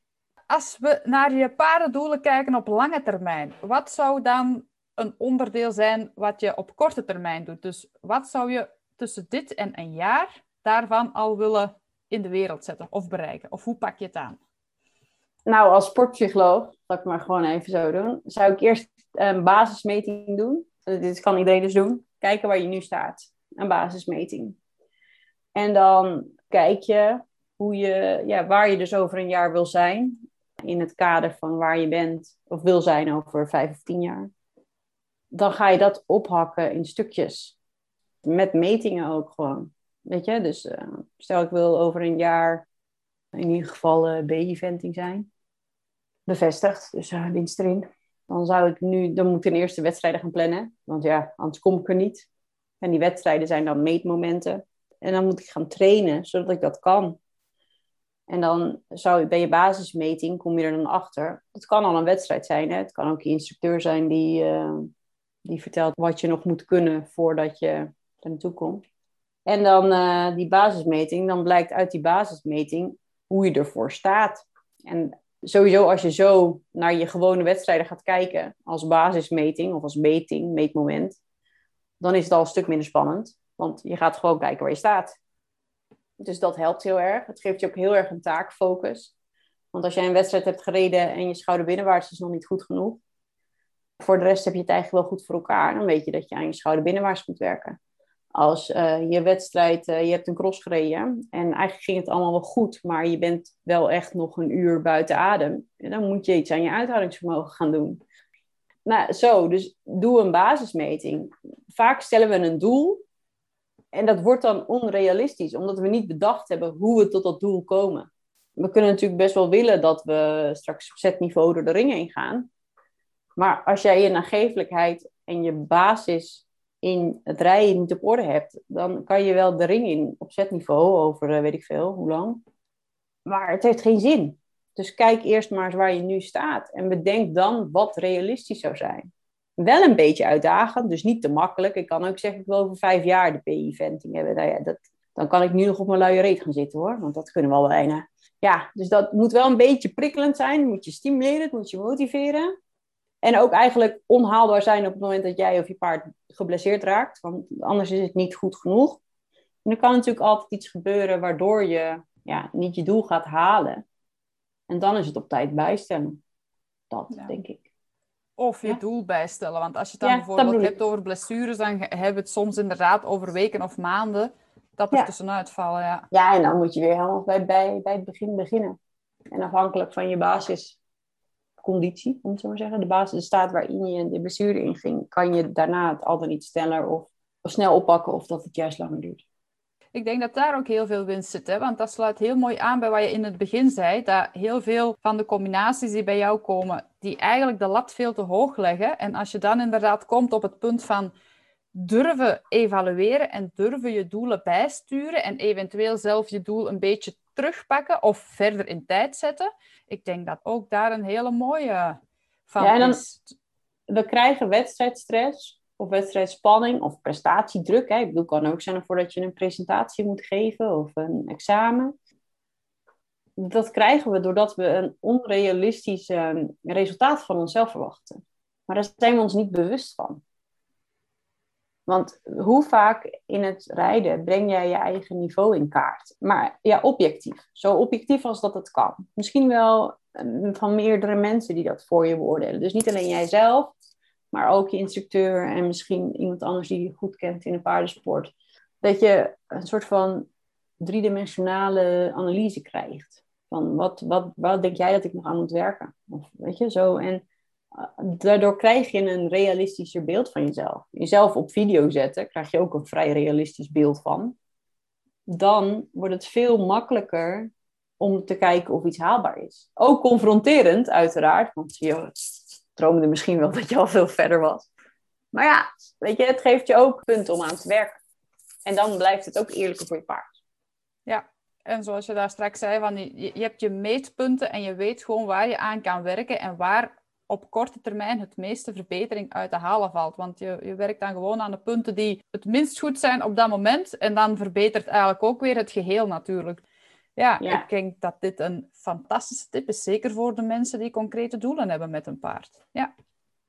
Als we naar je paardendoelen kijken op lange termijn, wat zou dan een onderdeel zijn wat je op korte termijn doet? Dus wat zou je tussen dit en een jaar daarvan al willen in de wereld zetten of bereiken? Of hoe pak je het aan? Nou, als sportpsycholoog, zal ik maar gewoon even zo doen, zou ik eerst een basismeting doen. Dit kan iedereen dus doen. Kijken waar je nu staat. Een basismeting. En dan kijk je hoe je, ja, waar je dus over een jaar wil zijn. In het kader van waar je bent of wil zijn over vijf of tien jaar. Dan ga je dat ophakken in stukjes. Met metingen ook gewoon. Weet je, dus uh, stel ik wil over een jaar in ieder geval uh, B-eventing zijn. Bevestigd, dus uh, erin. Dan zou ik nu, dan moet ik ten eerste wedstrijden gaan plannen. Want ja, anders kom ik er niet. En die wedstrijden zijn dan meetmomenten. En dan moet ik gaan trainen, zodat ik dat kan. En dan zou je bij je basismeting, kom je er dan achter. Het kan al een wedstrijd zijn. Hè? Het kan ook je instructeur zijn die, uh, die vertelt wat je nog moet kunnen voordat je er naartoe komt. En dan uh, die basismeting, dan blijkt uit die basismeting hoe je ervoor staat. En sowieso als je zo naar je gewone wedstrijden gaat kijken als basismeting of als meting, meetmoment, dan is het al een stuk minder spannend. Want je gaat gewoon kijken waar je staat. Dus dat helpt heel erg. Het geeft je ook heel erg een taakfocus. Want als jij een wedstrijd hebt gereden en je schouder binnenwaarts is nog niet goed genoeg, voor de rest heb je het eigenlijk wel goed voor elkaar. Dan weet je dat je aan je schouder binnenwaarts moet werken. Als uh, je wedstrijd, uh, je hebt een cross gereden en eigenlijk ging het allemaal wel goed, maar je bent wel echt nog een uur buiten adem, dan moet je iets aan je uithoudingsvermogen gaan doen. Nou, zo, dus doe een basismeting. Vaak stellen we een doel en dat wordt dan onrealistisch, omdat we niet bedacht hebben hoe we tot dat doel komen. We kunnen natuurlijk best wel willen dat we straks op zetniveau door de ring heen gaan. Maar als jij je nagevelijkheid en je basis in het rijden niet op orde hebt, dan kan je wel de ring in op zetniveau over eh, weet ik veel, hoe lang. Maar het heeft geen zin. Dus kijk eerst maar eens waar je nu staat en bedenk dan wat realistisch zou zijn wel een beetje uitdagend, dus niet te makkelijk. Ik kan ook zeggen, ik wil over vijf jaar de PI-venting hebben. Nou ja, dat, dan kan ik nu nog op mijn luie reet gaan zitten hoor, want dat kunnen we al bijna. Ja, dus dat moet wel een beetje prikkelend zijn. moet je stimuleren, het moet je motiveren. En ook eigenlijk onhaalbaar zijn op het moment dat jij of je paard geblesseerd raakt, want anders is het niet goed genoeg. En er kan natuurlijk altijd iets gebeuren waardoor je ja, niet je doel gaat halen. En dan is het op tijd bijstellen. Dat, denk ik. Of je doel bijstellen. Want als je het dan bijvoorbeeld hebt over blessures, dan hebben we het soms inderdaad over weken of maanden dat er tussenuit vallen. Ja. ja, en dan moet je weer helemaal bij, bij, bij het begin beginnen. En afhankelijk van je basisconditie, om het zo maar zeggen, de basis, de staat waarin je de blessure in ging, kan je daarna het al dan niet sneller of, of snel oppakken of dat het juist langer duurt. Ik denk dat daar ook heel veel winst zit, hè? want dat sluit heel mooi aan bij wat je in het begin zei, dat heel veel van de combinaties die bij jou komen, die eigenlijk de lat veel te hoog leggen. En als je dan inderdaad komt op het punt van durven evalueren en durven je doelen bijsturen en eventueel zelf je doel een beetje terugpakken of verder in tijd zetten. Ik denk dat ook daar een hele mooie van ja, en dan, is. We krijgen wedstrijdstress of wedstrijdspanning of prestatiedruk. Hè. Ik bedoel, kan ook zijn voordat je een presentatie moet geven of een examen. Dat krijgen we doordat we een onrealistisch ehm, resultaat van onszelf verwachten. Maar daar zijn we ons niet bewust van. Want hoe vaak in het rijden breng jij je eigen niveau in kaart? Maar ja, objectief. Zo objectief als dat het kan. Misschien wel ehm, van meerdere mensen die dat voor je beoordelen. Dus niet alleen jijzelf, maar ook je instructeur en misschien iemand anders die je goed kent in een paardensport. Dat je een soort van driedimensionale analyse krijgt. Van wat, wat, wat denk jij dat ik nog aan moet werken? Of weet je, zo. En eh, daardoor krijg je een realistischer beeld van jezelf. Jezelf op video zetten, krijg je ook een vrij realistisch beeld van. Dan wordt het veel makkelijker om te kijken of iets haalbaar is. Ook confronterend, uiteraard, want je droomde misschien wel dat je al veel verder was. Maar ja, weet je, het geeft je ook punten om aan te werken. En dan blijft het ook eerlijker voor je paard. Ja, en zoals je daar straks zei, van je, je hebt je meetpunten en je weet gewoon waar je aan kan werken en waar op korte termijn het meeste verbetering uit te halen valt. Want je, je werkt dan gewoon aan de punten die het minst goed zijn op dat moment. En dan verbetert eigenlijk ook weer het geheel natuurlijk. Ja, ik denk dat dit een fantastische tip is. Zeker voor de mensen die concrete doelen hebben met een paard. Ja,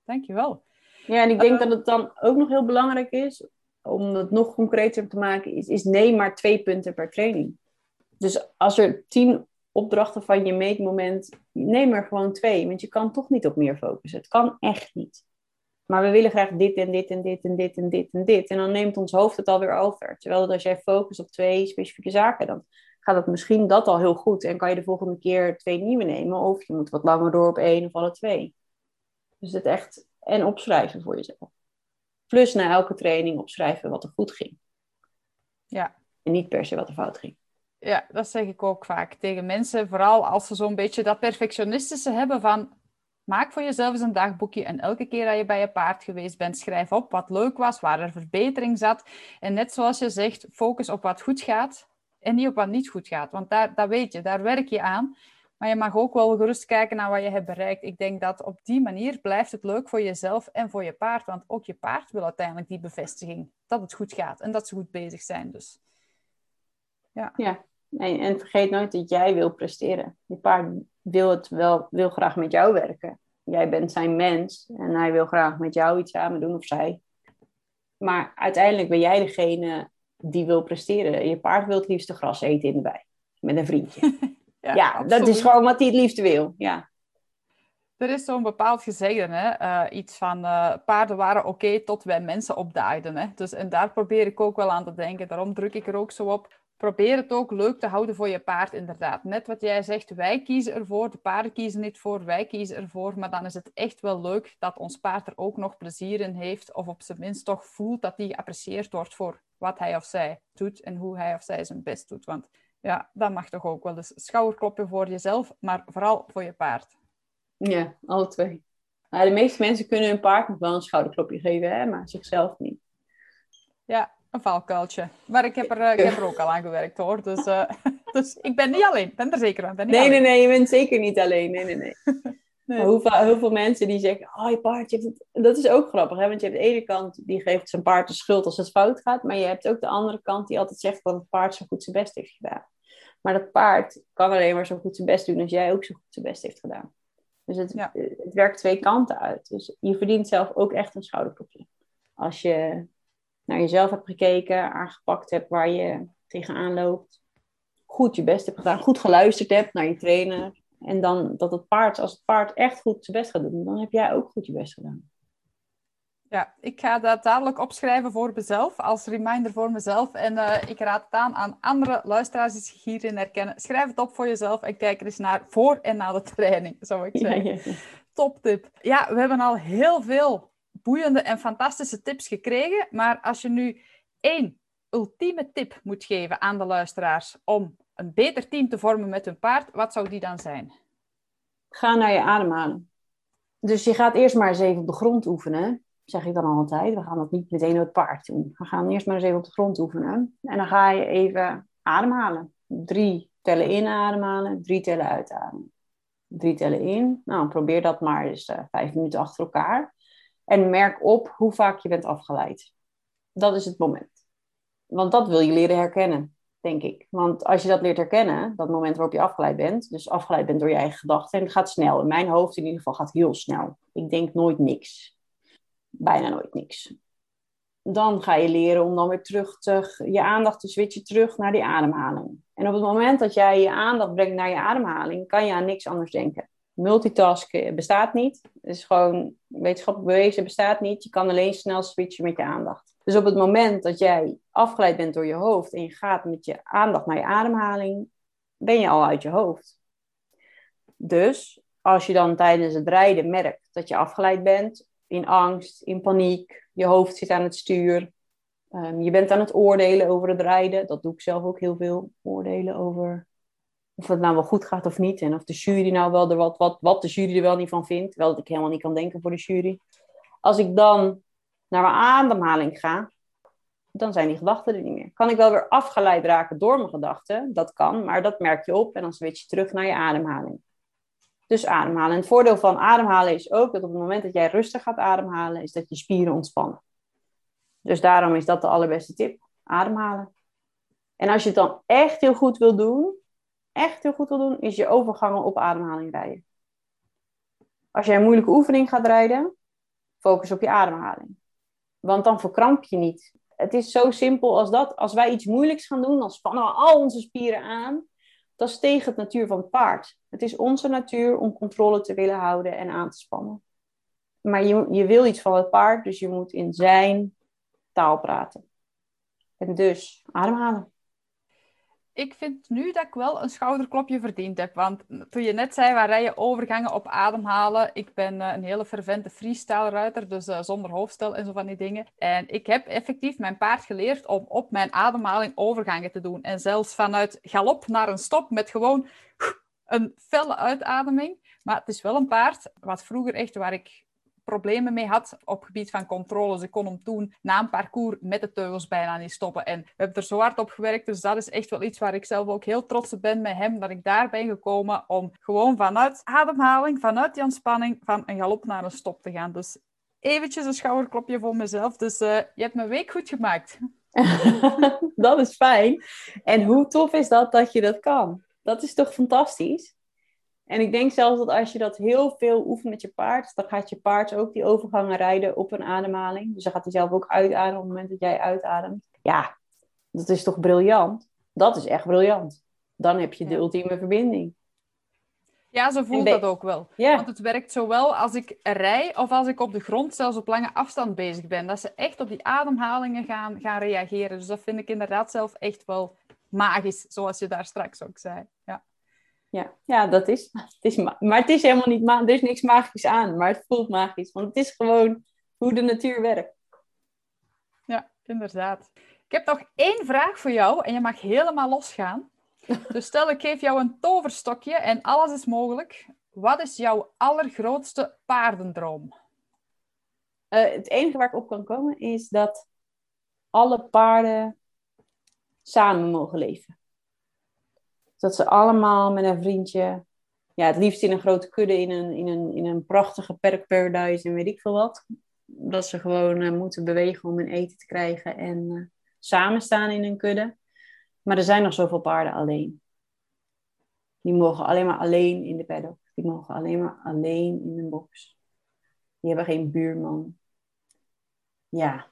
dankjewel. Ja, en ik denk dat het dan ook nog heel belangrijk is, om het nog concreter te maken, is, is neem maar twee punten per training. Dus als er tien opdrachten van je meetmoment, neem er gewoon twee. Want je kan toch niet op meer focussen. Het kan echt niet. Maar we willen graag dit en dit en dit en dit en dit en dit. En dan neemt ons hoofd het alweer over. Terwijl dat als jij focust op twee specifieke zaken, dan gaat het misschien dat al heel goed. En kan je de volgende keer twee nieuwe nemen. Of je moet wat langer door op één of alle twee. Dus het echt en opschrijven voor jezelf. Plus na elke training opschrijven wat er goed ging. Ja. En niet per se wat er fout ging. Ja, dat zeg ik ook vaak tegen mensen. Vooral als ze zo'n beetje dat perfectionistische hebben van... Maak voor jezelf eens een dagboekje en elke keer dat je bij je paard geweest bent, schrijf op wat leuk was, waar er verbetering zat. En net zoals je zegt, focus op wat goed gaat en niet op wat niet goed gaat. Want daar, weet je, daar werk je aan. Maar je mag ook wel gerust kijken naar wat je hebt bereikt. Ik denk dat op die manier blijft het leuk voor jezelf en voor je paard. Want ook je paard wil uiteindelijk die bevestiging dat het goed gaat en dat ze goed bezig zijn. Dus ja. ja. En, en vergeet nooit dat jij wil presteren. Je paard wil, het wel, wil graag met jou werken. Jij bent zijn mens en hij wil graag met jou iets samen doen of zij. Maar uiteindelijk ben jij degene die wil presteren. Je paard wil het liefste gras eten in de bij. Met een vriendje. ja, ja dat is gewoon wat hij het liefste wil. Ja. Er is zo'n bepaald gezegde, hè? Uh, iets van uh, paarden waren oké tot wij mensen opdaagden. Hè? Dus, en daar probeer ik ook wel aan te denken. Daarom druk ik er ook zo op. Probeer het ook leuk te houden voor je paard, inderdaad. Net wat jij zegt, wij kiezen ervoor, de paarden kiezen niet voor, wij kiezen ervoor. Maar dan is het echt wel leuk dat ons paard er ook nog plezier in heeft. Of op zijn minst toch voelt dat hij geapprecieerd wordt voor wat hij of zij doet en hoe hij of zij zijn best doet. Want ja, dat mag toch ook wel eens schouderkloppen voor jezelf, maar vooral voor je paard. Ja, alle twee. Nou, de meeste mensen kunnen hun paard nog wel een schouderklopje geven, hè, maar zichzelf niet. Ja, een valkuiltje. Maar ik heb er, eh, ik heb er ook al aan gewerkt hoor. Dus, uh, dus ik ben niet alleen. Ik ben er zeker aan. Ben nee, nee, nee. Je bent zeker niet alleen. Nee, nee, nee. nee. Hoeveel, heel veel mensen die zeggen, oh je paard, je hebt het... dat is ook grappig. Hè? Want je hebt de ene kant die geeft zijn paard de schuld als het fout gaat. Maar je hebt ook de andere kant die altijd zegt dat het paard zo goed zijn best heeft gedaan. Maar dat paard kan alleen maar zo goed zijn best doen als jij ook zo goed zijn best heeft gedaan. Dus het, het werkt twee kanten uit. Dus je verdient zelf ook echt een schouderklopje. Als je naar jezelf hebt gekeken, aangepakt hebt waar je tegenaan loopt. Goed je best hebt gedaan, goed geluisterd hebt naar je trainer. En dan dat het paard, als het paard echt goed zijn best gaat doen, dan heb jij ook goed je best gedaan. Ja, ik ga dat dadelijk opschrijven voor mezelf, als reminder voor mezelf. En uh, ik raad het aan aan andere luisteraars die zich hierin herkennen. Schrijf het op voor jezelf en kijk er eens naar voor en na de training, zou ik zeggen. Ja, ja. Top tip. Ja, we hebben al heel veel boeiende en fantastische tips gekregen. Maar als je nu één ultieme tip moet geven aan de luisteraars om een beter team te vormen met hun paard, wat zou die dan zijn? Ga naar je ademhalen. Dus je gaat eerst maar eens even op de grond oefenen zeg ik dan altijd. We gaan dat niet meteen op het paard doen. We gaan eerst maar eens even op de grond oefenen. En dan ga je even ademhalen. Drie tellen inademhalen, drie tellen uitademen. Drie tellen in. Nou, probeer dat maar eens uh, vijf minuten achter elkaar. En merk op hoe vaak je bent afgeleid. Dat is het moment. Want dat wil je leren herkennen, denk ik. Want als je dat leert herkennen, dat moment waarop je afgeleid bent, dus afgeleid bent door je eigen gedachten, en het gaat snel. In mijn hoofd in ieder geval gaat heel snel. Ik denk nooit niks bijna nooit niks. Dan ga je leren om dan weer terug te, je aandacht te switchen terug naar die ademhaling. En op het moment dat jij je aandacht brengt naar je ademhaling, kan je aan niks anders denken. Multitasken bestaat niet. Het is gewoon wetenschappelijk bewezen, bestaat niet. Je kan alleen snel switchen met je aandacht. Dus op het moment dat jij afgeleid bent door je hoofd en je gaat met je aandacht naar je ademhaling, ben je al uit je hoofd. Dus als je dan tijdens het rijden merkt dat je afgeleid bent, in angst, in paniek. Je hoofd zit aan het stuur. Um, je bent aan het oordelen over het rijden. Dat doe ik zelf ook heel veel. Oordelen over of het nou wel goed gaat of niet. En of de jury nou wel er wat, wat, wat de jury er wel niet van vindt. Wel dat ik helemaal niet kan denken voor de jury. Als ik dan naar mijn ademhaling ga, dan zijn die gedachten er niet meer. Kan ik wel weer afgeleid raken door mijn gedachten? Dat kan, maar dat merk je op en dan switch je terug naar je ademhaling. Dus ademhalen. En het voordeel van ademhalen is ook dat op het moment dat jij rustig gaat ademhalen, is dat je spieren ontspannen. Dus daarom is dat de allerbeste tip. Ademhalen. En als je het dan echt heel goed wil doen, echt heel goed wil doen, is je overgangen op ademhaling rijden. Als jij een moeilijke oefening gaat rijden, focus op je ademhaling. Want dan verkramp je niet. Het is zo simpel als dat. Als wij iets moeilijks gaan doen, dan spannen we al onze spieren aan. Dat is tegen het natuur van het paard. Het is onze natuur om controle te willen houden en aan te spannen. Maar je, je wil iets van het paard, dus je moet in zijn taal praten. En dus ademhalen ik vind nu dat ik wel een schouderklopje verdiend heb. Want toen je net zei, waar rij je overgangen op ademhalen? Ik ben uh, een hele fervente freestyle-ruiter, dus uh, zonder hoofdstel en zo van die dingen. En ik heb effectief mijn paard geleerd om op mijn ademhaling overgangen te doen. En zelfs vanuit galop naar een stop met gewoon een felle uitademing. Maar het is wel een paard wat vroeger echt, waar ik problemen mee had op gebied van controle. Ze kon hem toen na een parcours met de teugels bijna niet stoppen. En we hebben er zo hard op gewerkt, dus dat is echt wel iets waar ik zelf ook heel trots op ben met hem, dat ik daar ben gekomen om gewoon vanuit ademhaling, vanuit die ontspanning, van een galop naar een stop te gaan. Dus eventjes een schouderklopje voor mezelf. Dus uh, je hebt mijn week goed gemaakt. dat is fijn. En hoe tof is dat dat je dat kan? Dat is toch fantastisch? En ik denk zelfs dat als je dat heel veel oefent met je paard, dan gaat je paard ook die overgangen rijden op een ademhaling. Dus dan gaat hij zelf ook uitademen op het moment dat jij uitademt. Ja, dat is toch briljant? Dat is echt briljant. Dan heb je de ultieme verbinding. Ja, zo voelt dat ook wel. Want het werkt zowel als ik rij of als ik op de grond zelfs op lange afstand bezig ben. Dat ze echt op die ademhalingen gaan, gaan reageren. Dus dat vind ik inderdaad zelf echt wel magisch, zoals je daar straks ook zei. Ja ja, dat is, het is. Maar het is helemaal niet. Er is niks magisch aan, maar het voelt magisch. Want het is gewoon hoe de natuur werkt. Ja, inderdaad. Ik heb nog één vraag voor jou en je mag helemaal losgaan. Dus stel, ik geef jou een toverstokje en alles is mogelijk. Wat is jouw allergrootste paardendroom? Uh, het enige waar ik op kan komen is dat alle paarden samen mogen leven. Dat ze allemaal met een vriendje, ja, het liefst in een grote kudde, in een, in een, in een prachtige perkparadise en weet ik veel wat. Dat ze gewoon uh, moeten bewegen om hun eten te krijgen en uh, samen staan in een kudde. Maar er zijn nog zoveel paarden alleen. Die mogen alleen maar alleen in de paddock. Die mogen alleen maar alleen in een box. Die hebben geen buurman. Ja,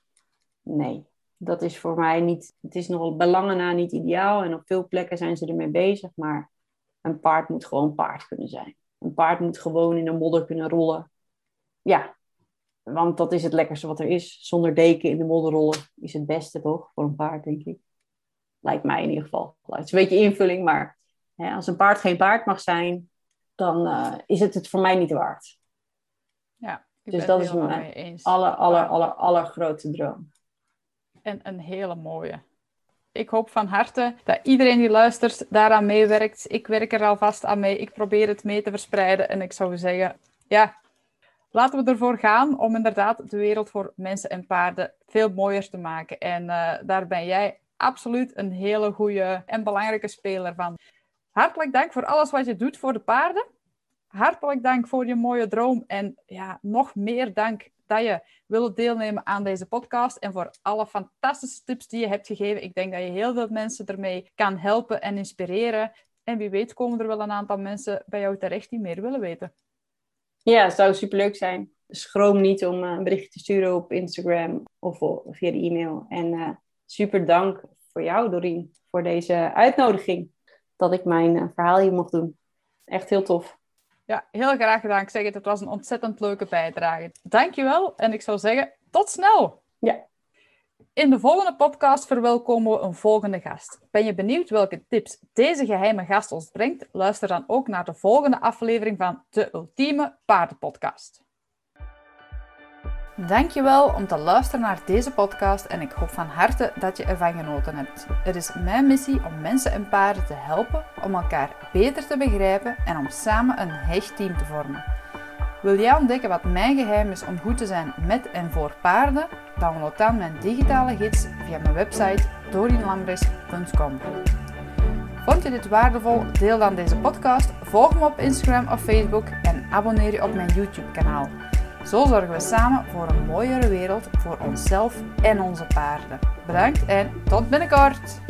nee dat is voor mij niet, het is nog belangen na niet ideaal en op veel plekken zijn ze ermee bezig, maar Een paard moet gewoon paard kunnen zijn. Een paard moet gewoon in de modder kunnen rollen. Ja, want dat is het lekkerste wat er is. Zonder deken in de modder rollen is het beste toch voor een paard, denk ik. Lijkt mij in ieder geval. Het is een beetje invulling, maar hè, als een paard geen paard mag zijn, dan uh, is het het voor mij niet waard. Ja, dus dat is mijn aller, aller, aller, allergrootste droom. En een hele mooie. Ik hoop van harte dat iedereen die luistert daaraan meewerkt. Ik werk er alvast aan mee. Ik probeer het mee te verspreiden. En ik zou zeggen, ja, laten we ervoor gaan om inderdaad de wereld voor mensen en paarden veel mooier te maken. En uh, daar ben jij absoluut een hele goede en belangrijke speler van. Hartelijk dank voor alles wat je doet voor de paarden. Hartelijk dank voor je mooie droom. En ja, nog meer dank dat je wilt deelnemen aan deze podcast en voor alle fantastische tips die je hebt gegeven. Ik denk dat je heel veel mensen ermee kan helpen en inspireren. En wie weet komen er wel een aantal mensen bij jou terecht die meer willen weten. Ja, het zou superleuk zijn. Schroom niet om een bericht te sturen op Instagram of via de e-mail. En uh, super dank voor jou, Doreen, voor deze uitnodiging. Dat ik mijn verhaal hier mocht doen. Echt heel tof. Ja, heel graag gedaan. Ik zeg het, het was een ontzettend leuke bijdrage. Dankjewel en ik zou zeggen, tot snel! Ja. In de volgende podcast verwelkomen we een volgende gast. Ben je benieuwd welke tips deze geheime gast ons brengt? Luister dan ook naar de volgende aflevering van de Ultieme Paardenpodcast. Dankjewel om te luisteren naar deze podcast en ik hoop van harte dat je ervan genoten hebt. Het is mijn missie om mensen en paarden te helpen om elkaar beter te begrijpen en om samen een hecht team te vormen. Wil jij ontdekken wat mijn geheim is om goed te zijn met en voor paarden? Download dan mijn digitale gids via mijn website dorinlambres.com. Vond je dit waardevol? Deel dan deze podcast, volg me op Instagram of Facebook en abonneer je op mijn YouTube kanaal. Zo zorgen we samen voor een mooiere wereld voor onszelf en onze paarden. Bedankt en tot binnenkort!